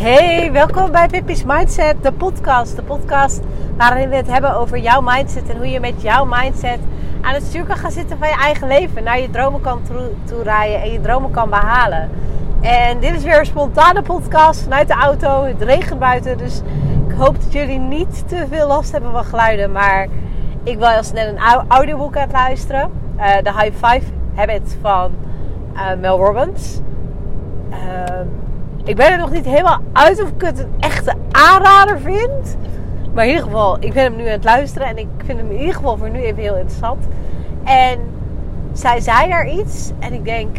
Hey, welkom bij Pippi's Mindset, de podcast. De podcast waarin we het hebben over jouw mindset en hoe je met jouw mindset aan het stuur kan gaan zitten van je eigen leven. Naar je dromen kan toe rijden en je dromen kan behalen. En dit is weer een spontane podcast vanuit de auto. Het regent buiten, dus ik hoop dat jullie niet te veel last hebben van geluiden. Maar ik was net een audioboek aan het luisteren. Uh, de High Five Habit van uh, Mel Robbins. Uh, ik ben er nog niet helemaal uit of ik het een echte aanrader vind. Maar in ieder geval, ik ben hem nu aan het luisteren. En ik vind hem in ieder geval voor nu even heel interessant. En zij zei daar iets. En ik denk,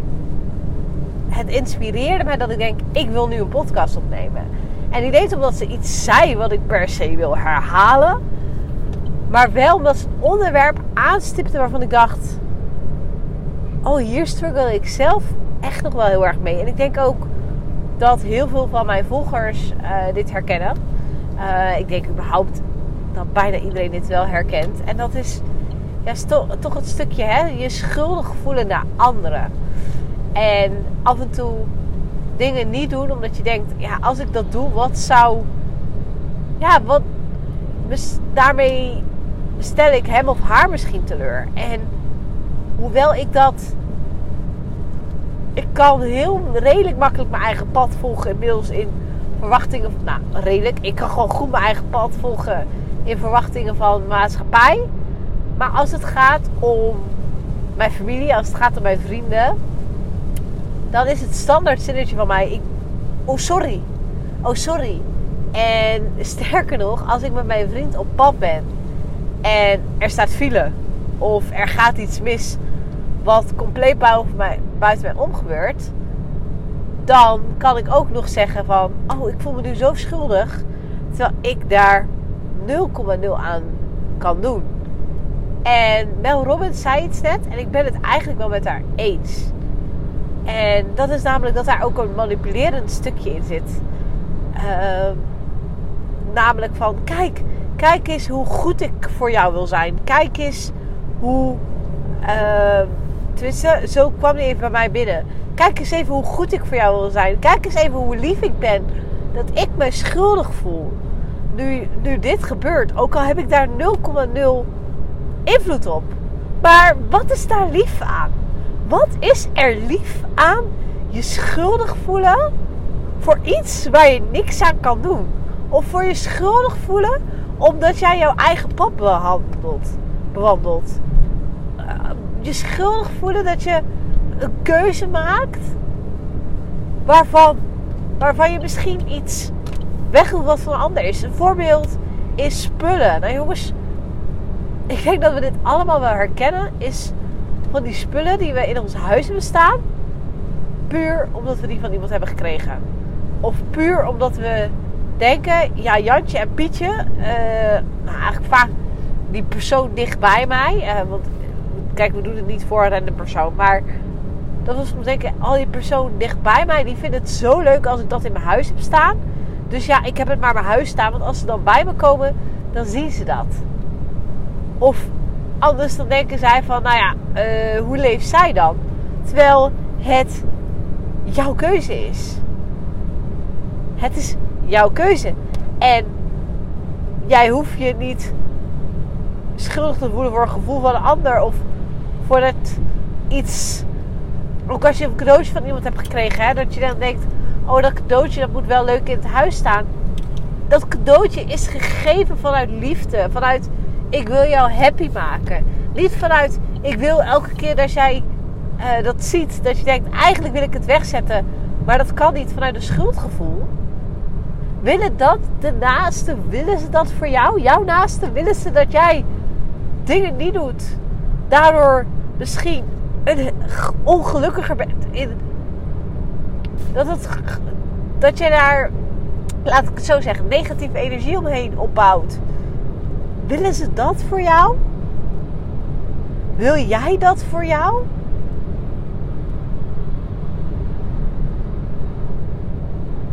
het inspireerde mij dat ik denk, ik wil nu een podcast opnemen. En niet eens omdat ze iets zei wat ik per se wil herhalen. Maar wel omdat ze onderwerp aanstipte waarvan ik dacht... Oh, hier struggle ik zelf echt nog wel heel erg mee. En ik denk ook dat heel veel van mijn volgers uh, dit herkennen. Uh, ik denk überhaupt dat bijna iedereen dit wel herkent. En dat is ja, toch het stukje hè, je schuldig voelen naar anderen. En af en toe dingen niet doen omdat je denkt, ja, als ik dat doe, wat zou. Ja, wat. Daarmee stel ik hem of haar misschien teleur. En hoewel ik dat ik kan heel redelijk makkelijk mijn eigen pad volgen. Inmiddels in verwachtingen. Nou, redelijk. Ik kan gewoon goed mijn eigen pad volgen in verwachtingen van maatschappij. Maar als het gaat om mijn familie, als het gaat om mijn vrienden, dan is het standaard zinnetje van mij: ik, Oh, sorry. Oh, sorry. En sterker nog, als ik met mijn vriend op pad ben en er staat file of er gaat iets mis wat compleet buiten mij, buiten mij omgebeurt, dan kan ik ook nog zeggen van, oh, ik voel me nu zo schuldig, terwijl ik daar 0,0 aan kan doen. En Mel Robbins zei iets net en ik ben het eigenlijk wel met haar eens. En dat is namelijk dat daar ook een manipulerend stukje in zit. Uh, namelijk van, kijk, kijk eens hoe goed ik voor jou wil zijn. Kijk eens hoe... Uh, Tenminste, zo kwam hij even bij mij binnen. Kijk eens even hoe goed ik voor jou wil zijn. Kijk eens even hoe lief ik ben. Dat ik me schuldig voel. Nu, nu dit gebeurt. Ook al heb ik daar 0,0 invloed op. Maar wat is daar lief aan? Wat is er lief aan je schuldig voelen voor iets waar je niks aan kan doen? Of voor je schuldig voelen omdat jij jouw eigen pad bewandelt je schuldig voelen dat je een keuze maakt waarvan, waarvan je misschien iets wegdoet wat van een ander is. Een voorbeeld is spullen. Nou jongens, ik denk dat we dit allemaal wel herkennen. Is van die spullen die we in ons huis hebben staan. Puur omdat we die van iemand hebben gekregen. Of puur omdat we denken, ja, Jantje en Pietje, uh, nou eigenlijk vaak die persoon dichtbij mij. Uh, want kijk, we doen het niet voor de persoon. Maar dat was om denken, al die persoon dichtbij mij, die vindt het zo leuk als ik dat in mijn huis heb staan. Dus ja, ik heb het maar mijn huis staan. Want als ze dan bij me komen, dan zien ze dat. Of anders dan denken zij van, nou ja, uh, hoe leeft zij dan? Terwijl het jouw keuze is. Het is jouw keuze. En jij hoeft je niet schuldig te voelen voor een gevoel van een ander. Of voordat iets. Ook als je een cadeautje van iemand hebt gekregen, hè, dat je dan denkt: oh, dat cadeautje dat moet wel leuk in het huis staan. Dat cadeautje is gegeven vanuit liefde. Vanuit ik wil jou happy maken. Niet vanuit ik wil elke keer dat jij uh, dat ziet, dat je denkt: eigenlijk wil ik het wegzetten. Maar dat kan niet vanuit een schuldgevoel. Willen dat de naasten, willen ze dat voor jou? Jouw naasten, willen ze dat jij dingen niet doet? Daardoor misschien een ongelukkiger bent. In, dat, het, dat je daar, laat ik het zo zeggen, negatieve energie omheen opbouwt. Willen ze dat voor jou? Wil jij dat voor jou?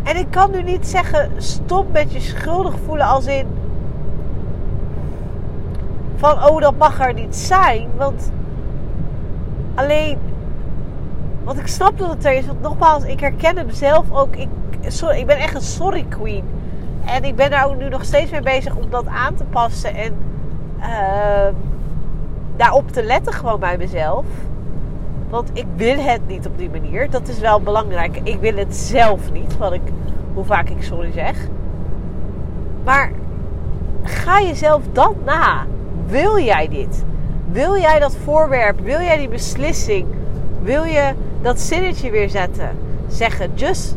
En ik kan nu niet zeggen: stop met je schuldig voelen als in. Van oh, dat mag er niet zijn. Want Alleen, wat ik snap dat het er is, want nogmaals, ik herken hem zelf ook. Ik, sorry, ik ben echt een sorry queen. En ik ben daar ook nu nog steeds mee bezig om dat aan te passen. En uh, daarop te letten gewoon bij mezelf. Want ik wil het niet op die manier. Dat is wel belangrijk. Ik wil het zelf niet. Wat ik, hoe vaak ik sorry zeg. Maar ga jezelf dat na. Wil jij dit? Wil jij dat voorwerp? Wil jij die beslissing? Wil je dat zinnetje weer zetten? Zeggen. Just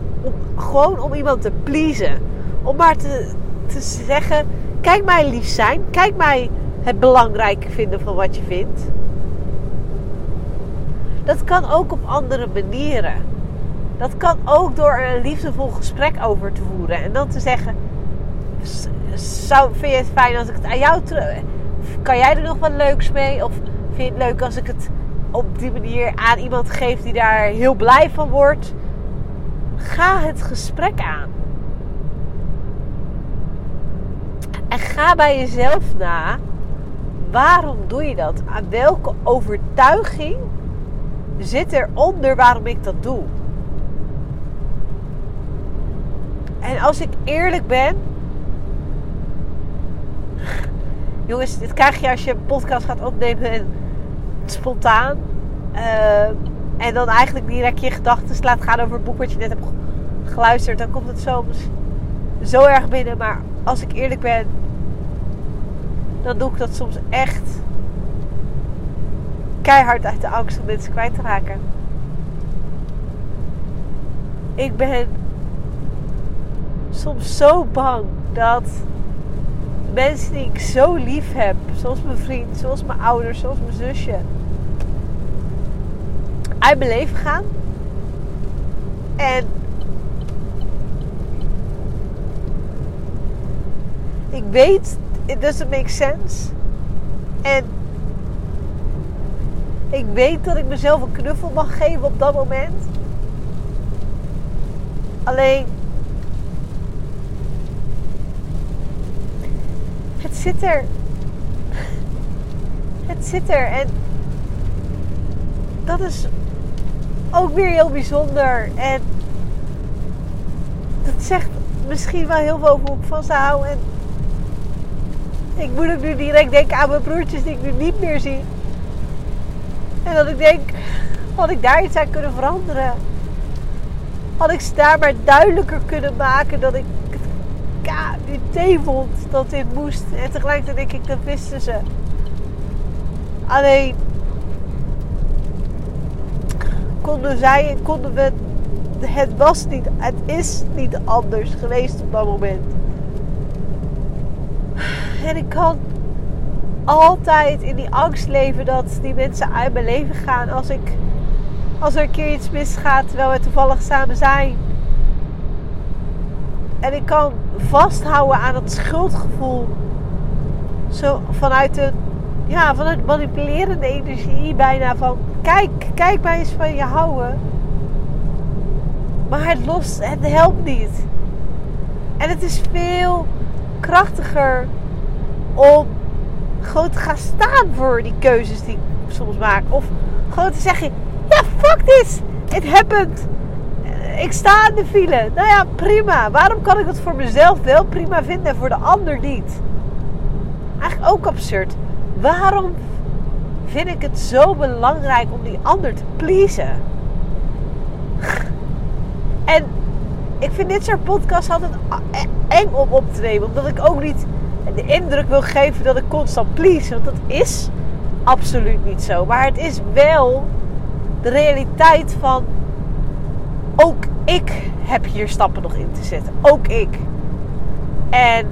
gewoon om iemand te pleasen. Om maar te, te zeggen: kijk mij lief zijn. Kijk mij het belangrijk vinden van wat je vindt. Dat kan ook op andere manieren. Dat kan ook door een liefdevol gesprek over te voeren. En dan te zeggen: zou, Vind je het fijn als ik het aan jou terug. Kan jij er nog wat leuks mee? Of vind je het leuk als ik het op die manier aan iemand geef die daar heel blij van wordt? Ga het gesprek aan. En ga bij jezelf na. Waarom doe je dat? Aan welke overtuiging zit eronder waarom ik dat doe? En als ik eerlijk ben. Jongens, dit krijg je als je een podcast gaat opnemen spontaan. Uh, en dan eigenlijk direct je gedachten laat gaan over het boek wat je net hebt geluisterd. Dan komt het soms zo erg binnen. Maar als ik eerlijk ben, dan doe ik dat soms echt keihard uit de angst om mensen kwijt te raken. Ik ben soms zo bang dat mensen die ik zo lief heb, zoals mijn vriend, zoals mijn ouders, zoals mijn zusje, uit mijn leven gaan. En ik weet, it doesn't make sense. En ik weet dat ik mezelf een knuffel mag geven op dat moment. Alleen. Het zit er. Het zit er. En. Dat is ook weer heel bijzonder. En. Dat zegt misschien wel heel veel over hoe ik van ze hou. En. Ik moet ook nu direct denken aan mijn broertjes die ik nu niet meer zie. En dat ik denk, had ik daar iets aan kunnen veranderen? Had ik ze daar maar duidelijker kunnen maken dat ik het thee vond dat dit moest. En tegelijkertijd denk ik, dat wisten ze. Alleen konden zij, konden we, het was niet, het is niet anders geweest op dat moment. En ik kan altijd in die angst leven dat die mensen uit mijn leven gaan als ik als er een keer iets misgaat terwijl we toevallig samen zijn. En ik kan vasthouden aan het schuldgevoel. Zo vanuit een ja, vanuit manipulerende energie bijna van kijk, kijk mij eens van je houden. Maar het lost, het helpt niet. En het is veel krachtiger om gewoon te gaan staan voor die keuzes die ik soms maak. Of gewoon te zeggen, ja, fuck this. It happened. Ik sta in de file. Nou ja, prima. Waarom kan ik het voor mezelf wel prima vinden en voor de ander niet? Eigenlijk ook absurd. Waarom vind ik het zo belangrijk om die ander te pleasen? En ik vind dit soort podcasts altijd eng om op te nemen. Omdat ik ook niet de indruk wil geven dat ik constant please. Want dat is absoluut niet zo. Maar het is wel de realiteit van ook ik heb hier stappen nog in te zetten. Ook ik. En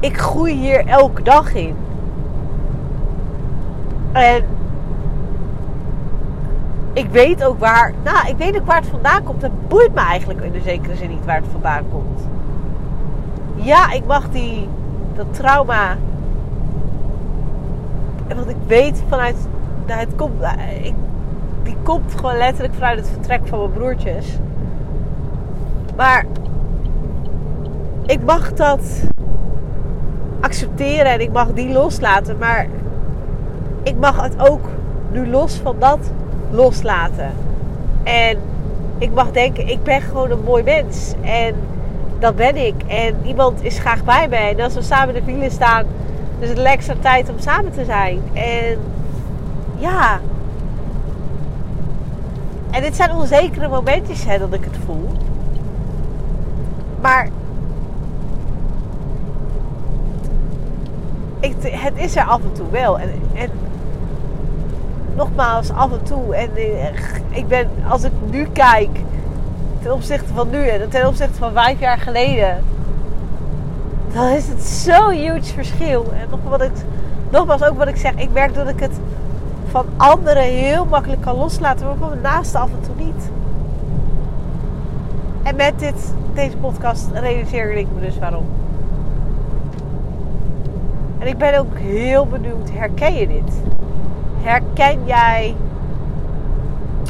ik groei hier elke dag in. En ik weet ook waar. Nou, ik weet ook waar het vandaan komt. Het boeit me eigenlijk in de zekere zin niet waar het vandaan komt. Ja, ik mag die dat trauma. En wat ik weet vanuit. Nou, het komt, ik, die komt gewoon letterlijk vanuit het vertrek van mijn broertjes. Maar ik mag dat accepteren en ik mag die loslaten. Maar ik mag het ook nu los van dat loslaten. En ik mag denken, ik ben gewoon een mooi mens. En dat ben ik. En iemand is graag bij mij. En als we samen in de file staan, is het extra tijd om samen te zijn. En ja. En dit zijn onzekere momentjes hè, dat ik het voel. Maar het is er af en toe wel. En, en nogmaals, af en toe. En eh, ik ben, als ik nu kijk, ten opzichte van nu en ten opzichte van vijf jaar geleden, dan is het zo'n huge verschil. En nog wat nogmaals, ook wat ik zeg, ik merk dat ik het van anderen heel makkelijk kan loslaten, maar van mijn naaste af en toe niet. En met dit, deze podcast realiseerde ik me dus waarom. En ik ben ook heel benieuwd, herken je dit? Herken jij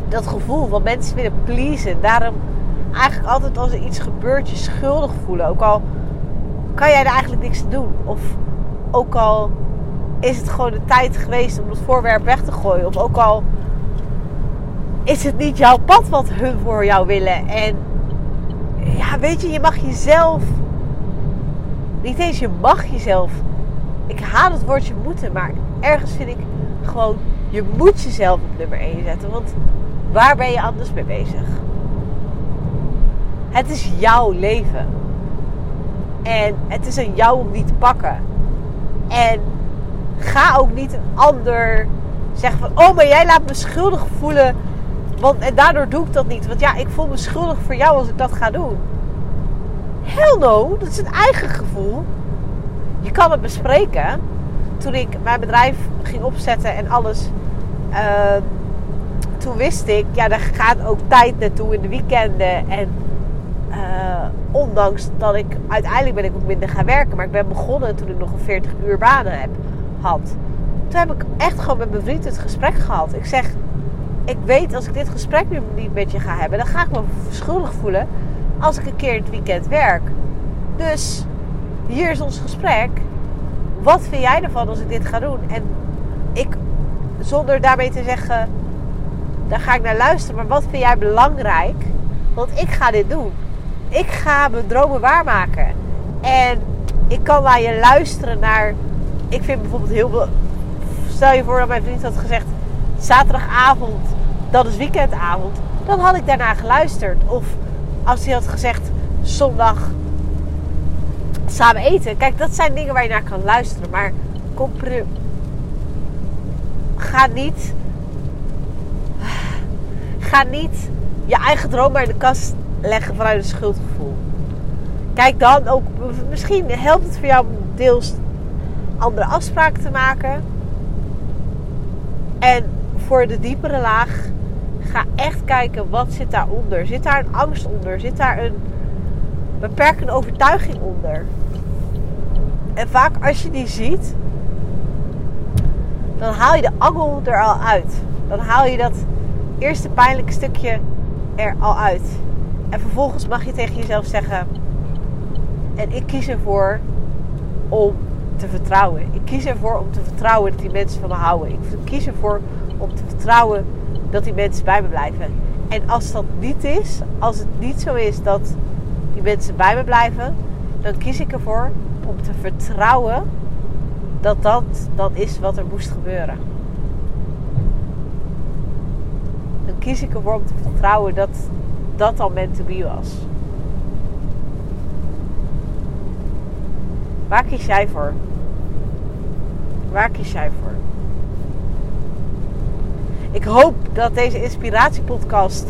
dat gevoel van mensen willen pleasen? Daarom eigenlijk altijd als er iets gebeurt je schuldig voelen. Ook al kan jij er eigenlijk niks doen. Of ook al is het gewoon de tijd geweest om het voorwerp weg te gooien. Of ook al is het niet jouw pad wat hun voor jou willen. En ja, weet je, je mag jezelf. Niet eens je mag jezelf. Ik haat het woordje moeten, maar ergens vind ik gewoon. Je moet jezelf op nummer 1 zetten. Want waar ben je anders mee bezig? Het is jouw leven. En het is aan jou om te pakken. En ga ook niet een ander zeggen van... Oh, maar jij laat me schuldig voelen. Want, en daardoor doe ik dat niet. Want ja, ik voel me schuldig voor jou als ik dat ga doen. Hell dat is een eigen gevoel. Je kan het bespreken. Toen ik mijn bedrijf ging opzetten en alles... Uh, toen wist ik, ja, daar gaat ook tijd naartoe in de weekenden. En uh, ondanks dat ik uiteindelijk ben ik ook minder gaan werken. Maar ik ben begonnen toen ik nog een 40 uur banen heb, had. Toen heb ik echt gewoon met mijn vriend het gesprek gehad. Ik zeg, ik weet als ik dit gesprek nu niet met je ga hebben, dan ga ik me schuldig voelen als ik een keer het weekend werk. Dus hier is ons gesprek. Wat vind jij ervan als ik dit ga doen? En ik, zonder daarmee te zeggen, daar ga ik naar luisteren. Maar wat vind jij belangrijk? Want ik ga dit doen ik ga mijn dromen waarmaken. En ik kan naar je luisteren naar. Ik vind bijvoorbeeld heel. Stel je voor dat mijn vriend had gezegd: zaterdagavond, dat is weekendavond. Dan had ik daarna geluisterd. Of als hij had gezegd: zondag samen eten. Kijk, dat zijn dingen waar je naar kan luisteren. Maar kom, ga niet. Ga niet je eigen droom in de kast leggen vanuit een schuldgevoel. Kijk dan ook, misschien helpt het voor jou deels andere afspraken te maken. En voor de diepere laag, ga echt kijken wat zit daaronder. Zit daar een angst onder? Zit daar een beperkende overtuiging onder? En vaak als je die ziet, dan haal je de angel er al uit. Dan haal je dat eerste pijnlijke stukje er al uit. En vervolgens mag je tegen jezelf zeggen: En ik kies ervoor om te vertrouwen. Ik kies ervoor om te vertrouwen dat die mensen van me houden. Ik kies ervoor om te vertrouwen dat die mensen bij me blijven. En als dat niet is, als het niet zo is dat die mensen bij me blijven, dan kies ik ervoor om te vertrouwen dat dat dan is wat er moest gebeuren. Dan kies ik ervoor om te vertrouwen dat dat al meant to be was. Waar kies jij voor? Waar kies jij voor? Ik hoop dat deze inspiratiepodcast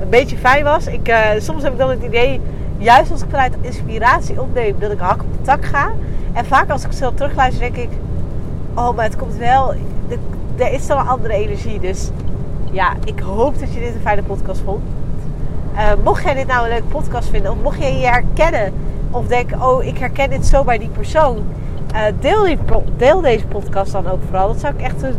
een beetje fijn was. Ik, uh, soms heb ik dan het idee, juist als ik vanuit inspiratie opneem, dat ik hak op de tak ga. En vaak als ik zelf terugluister, denk ik: Oh, maar het komt wel. Er is zo'n andere energie. Dus ja, ik hoop dat je dit een fijne podcast vond. Uh, mocht jij dit nou een leuke podcast vinden, of mocht jij je herkennen, of denken: Oh, ik herken dit zo bij die persoon. Uh, deel, deel deze podcast dan ook vooral. Dat zou ik echt een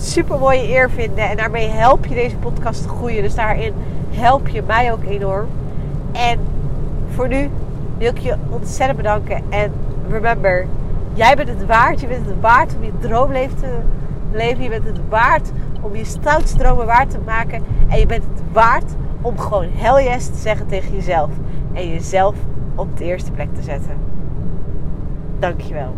super mooie eer vinden. En daarmee help je deze podcast te groeien. Dus daarin help je mij ook enorm. En voor nu wil ik je ontzettend bedanken. En remember, jij bent het waard. Je bent het waard om je droomleven te leven. Je bent het waard om je stoutste dromen waar te maken. En je bent het waard om gewoon hell yes te zeggen tegen jezelf. En jezelf op de eerste plek te zetten. Dankjewel.